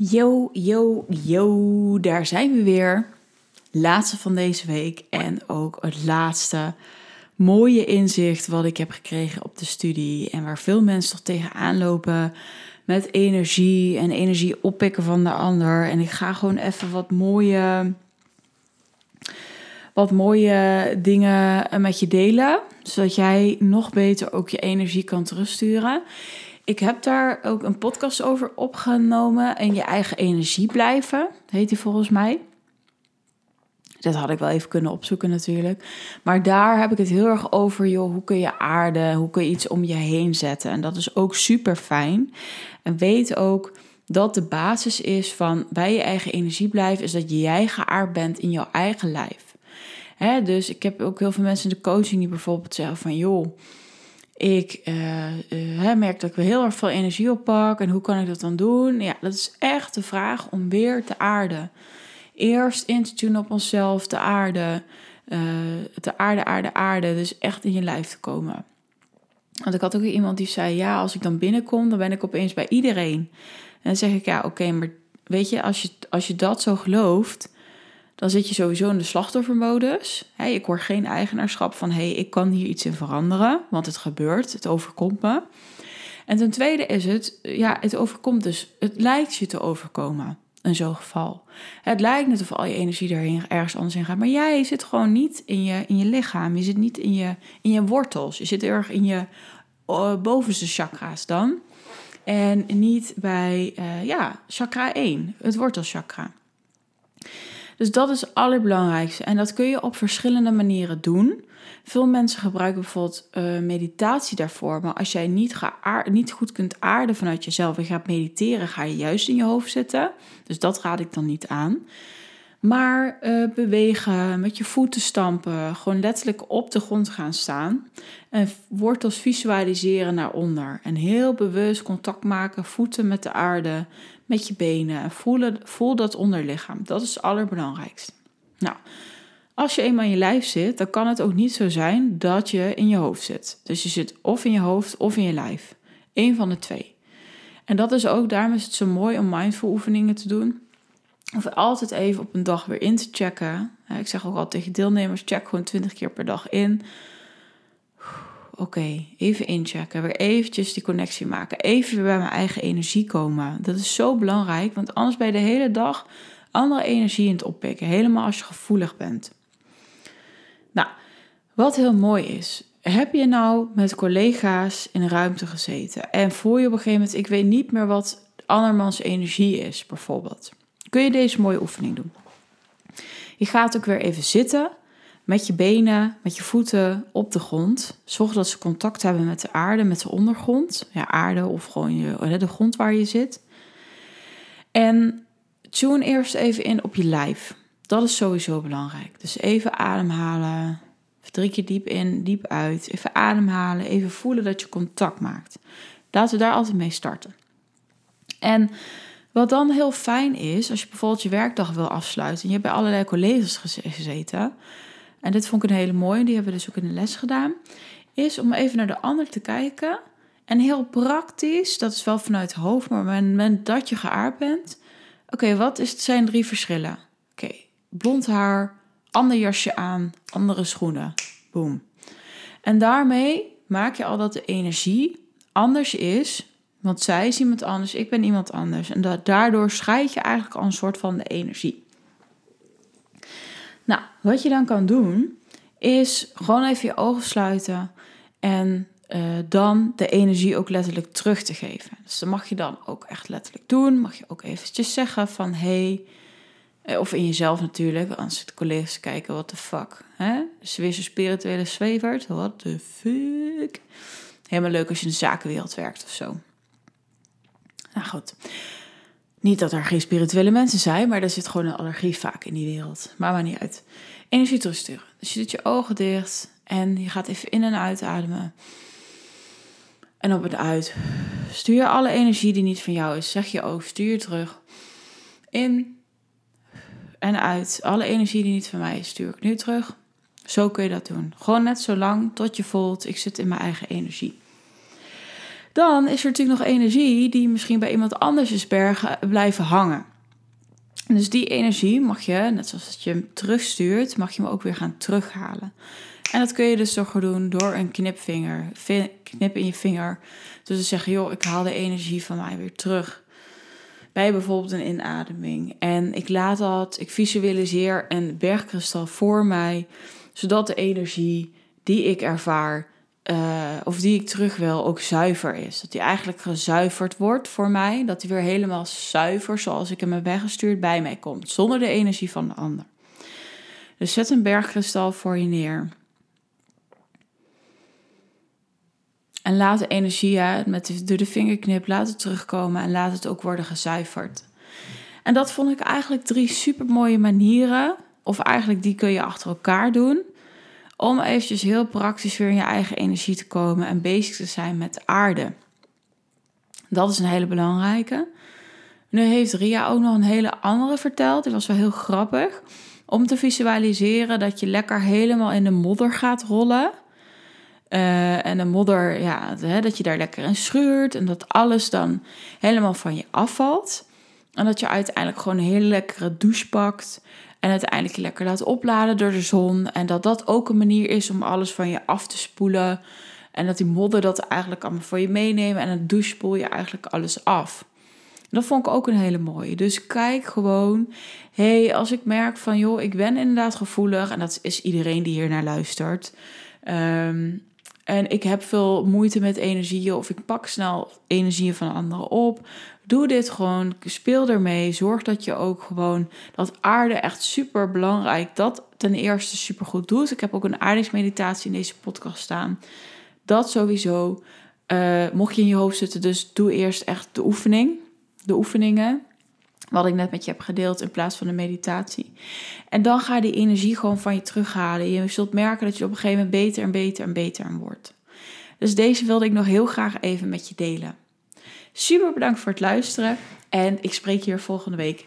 Yo, yo, yo, daar zijn we weer. Laatste van deze week en ook het laatste mooie inzicht wat ik heb gekregen op de studie. En waar veel mensen toch tegenaan lopen met energie en energie oppikken van de ander. En ik ga gewoon even wat mooie, wat mooie dingen met je delen. Zodat jij nog beter ook je energie kan terugsturen. Ik heb daar ook een podcast over opgenomen. En je eigen energie blijven, heet die volgens mij. Dat had ik wel even kunnen opzoeken natuurlijk. Maar daar heb ik het heel erg over, joh, hoe kun je aarden, hoe kun je iets om je heen zetten. En dat is ook super fijn. En weet ook dat de basis is van bij je eigen energie blijven, is dat jij geaard bent in jouw eigen lijf. Dus ik heb ook heel veel mensen in de coaching die bijvoorbeeld zeggen van, joh, ik uh, merk dat ik weer heel erg veel energie oppak. En hoe kan ik dat dan doen? Ja, dat is echt de vraag om weer te aarden. Eerst in te tunen op onszelf, te aarde. Uh, te aarde, aarde, aarde. Dus echt in je lijf te komen. Want ik had ook iemand die zei: Ja, als ik dan binnenkom, dan ben ik opeens bij iedereen. En dan zeg ik: Ja, oké, maar weet je als, je, als je dat zo gelooft, dan zit je sowieso in de slachtoffermodus. Ik hoor geen eigenaarschap van: hé, hey, ik kan hier iets in veranderen, want het gebeurt, het overkomt me. En ten tweede is het: ja, het overkomt dus, het lijkt je te overkomen in zo'n geval. Het lijkt net of al je energie daarin ergens anders in gaat. Maar jij zit gewoon niet in je, in je lichaam. Je zit niet in je, in je wortels. Je zit erg in je uh, bovenste chakra's dan. En niet bij, uh, ja, chakra 1, het wortelchakra. Dus dat is het allerbelangrijkste. En dat kun je op verschillende manieren doen. Veel mensen gebruiken bijvoorbeeld uh, meditatie daarvoor. Maar als jij niet, niet goed kunt aarden vanuit jezelf en gaat mediteren, ga je juist in je hoofd zitten. Dus dat raad ik dan niet aan. Maar uh, bewegen, met je voeten stampen, gewoon letterlijk op de grond gaan staan. En wortels visualiseren naar onder. En heel bewust contact maken, voeten met de aarde, met je benen. En voel dat onderlichaam. Dat is het allerbelangrijkste. Nou, als je eenmaal in je lijf zit, dan kan het ook niet zo zijn dat je in je hoofd zit. Dus je zit of in je hoofd of in je lijf. Eén van de twee. En dat is ook, daarom is het zo mooi om mindful oefeningen te doen. Of altijd even op een dag weer in te checken. Ik zeg ook altijd tegen deelnemers, check gewoon 20 keer per dag in. Oké, even inchecken. Weer eventjes die connectie maken. Even weer bij mijn eigen energie komen. Dat is zo belangrijk, want anders ben je de hele dag andere energie in het oppikken. Helemaal als je gevoelig bent. Nou, wat heel mooi is. Heb je nou met collega's in een ruimte gezeten en voel je op een gegeven moment, ik weet niet meer wat andermans energie is, bijvoorbeeld. Kun je deze mooie oefening doen? Je gaat ook weer even zitten met je benen, met je voeten op de grond. Zorg dat ze contact hebben met de aarde, met de ondergrond. Ja, aarde of gewoon de grond waar je zit. En tune eerst even in op je lijf. Dat is sowieso belangrijk. Dus even ademhalen. drie keer diep in, diep uit. Even ademhalen. Even voelen dat je contact maakt. Laten we daar altijd mee starten. En wat dan heel fijn is, als je bijvoorbeeld je werkdag wil afsluiten. En je hebt bij allerlei collega's gezeten. En dit vond ik een hele mooie, die hebben we dus ook in de les gedaan. Is om even naar de ander te kijken. En heel praktisch, dat is wel vanuit het hoofd, maar op het moment dat je geaard bent. Oké, wat is, zijn drie verschillen? Oké, blond haar, ander jasje aan, andere schoenen. Boom. En daarmee maak je al dat de energie anders is. Want zij is iemand anders, ik ben iemand anders. En dat, daardoor scheid je eigenlijk al een soort van de energie. Nou, wat je dan kan doen, is gewoon even je ogen sluiten en uh, dan de energie ook letterlijk terug te geven. Dus dat mag je dan ook echt letterlijk doen. Mag je ook eventjes zeggen van hey, eh, of in jezelf natuurlijk, als de collega's kijken, what the fuck. Hè? Dus spirituele zwevert, what the fuck. Helemaal leuk als je in de zakenwereld werkt of zo. Nou goed. Niet dat er geen spirituele mensen zijn, maar er zit gewoon een allergie vaak in die wereld. Maar maar niet uit. Energie terugsturen. Dus je doet je ogen dicht en je gaat even in en uit ademen. En op het uit. Stuur alle energie die niet van jou is. Zeg je ook, stuur terug. In en uit. Alle energie die niet van mij is, stuur ik nu terug. Zo kun je dat doen. Gewoon net zo lang tot je voelt, ik zit in mijn eigen energie. Dan is er natuurlijk nog energie die misschien bij iemand anders is bergen, blijven hangen. Dus die energie mag je, net zoals dat je hem terugstuurt, mag je hem ook weer gaan terughalen. En dat kun je dus toch doen door een knipvinger, knip in je vinger. Dus te zeggen, joh, ik haal de energie van mij weer terug. Bij bijvoorbeeld een inademing. En ik laat dat, ik visualiseer een bergkristal voor mij, zodat de energie die ik ervaar, uh, of die ik terug wil, ook zuiver is. Dat die eigenlijk gezuiverd wordt voor mij. Dat die weer helemaal zuiver, zoals ik hem heb weggestuurd, bij mij komt. Zonder de energie van de ander. Dus zet een bergkristal voor je neer. En laat de energie met de, door de vingerknip laten terugkomen en laat het ook worden gezuiverd. En dat vond ik eigenlijk drie super mooie manieren. Of eigenlijk die kun je achter elkaar doen. Om eventjes heel praktisch weer in je eigen energie te komen en bezig te zijn met de aarde. Dat is een hele belangrijke. Nu heeft Ria ook nog een hele andere verteld. Die was wel heel grappig. Om te visualiseren dat je lekker helemaal in de modder gaat rollen. Uh, en de modder, ja, dat je daar lekker in schuurt en dat alles dan helemaal van je afvalt. En dat je uiteindelijk gewoon een hele lekkere douche pakt. En uiteindelijk je lekker laat opladen door de zon. En dat dat ook een manier is om alles van je af te spoelen. En dat die modder dat eigenlijk allemaal voor je meenemen. En een douche spoel je eigenlijk alles af. Dat vond ik ook een hele mooie. Dus kijk gewoon, hey, als ik merk van, joh, ik ben inderdaad gevoelig. En dat is iedereen die hier naar luistert. Um, en ik heb veel moeite met energieën of ik pak snel energieën van anderen op. Doe dit gewoon, speel ermee. Zorg dat je ook gewoon dat aarde echt super belangrijk, dat ten eerste super goed doet. Ik heb ook een aardingsmeditatie in deze podcast staan. Dat sowieso. Uh, mocht je in je hoofd zitten, dus doe eerst echt de oefening, de oefeningen. Wat ik net met je heb gedeeld in plaats van de meditatie. En dan ga je die energie gewoon van je terughalen. Je zult merken dat je op een gegeven moment beter en beter en beter aan wordt. Dus deze wilde ik nog heel graag even met je delen. Super bedankt voor het luisteren en ik spreek je hier volgende week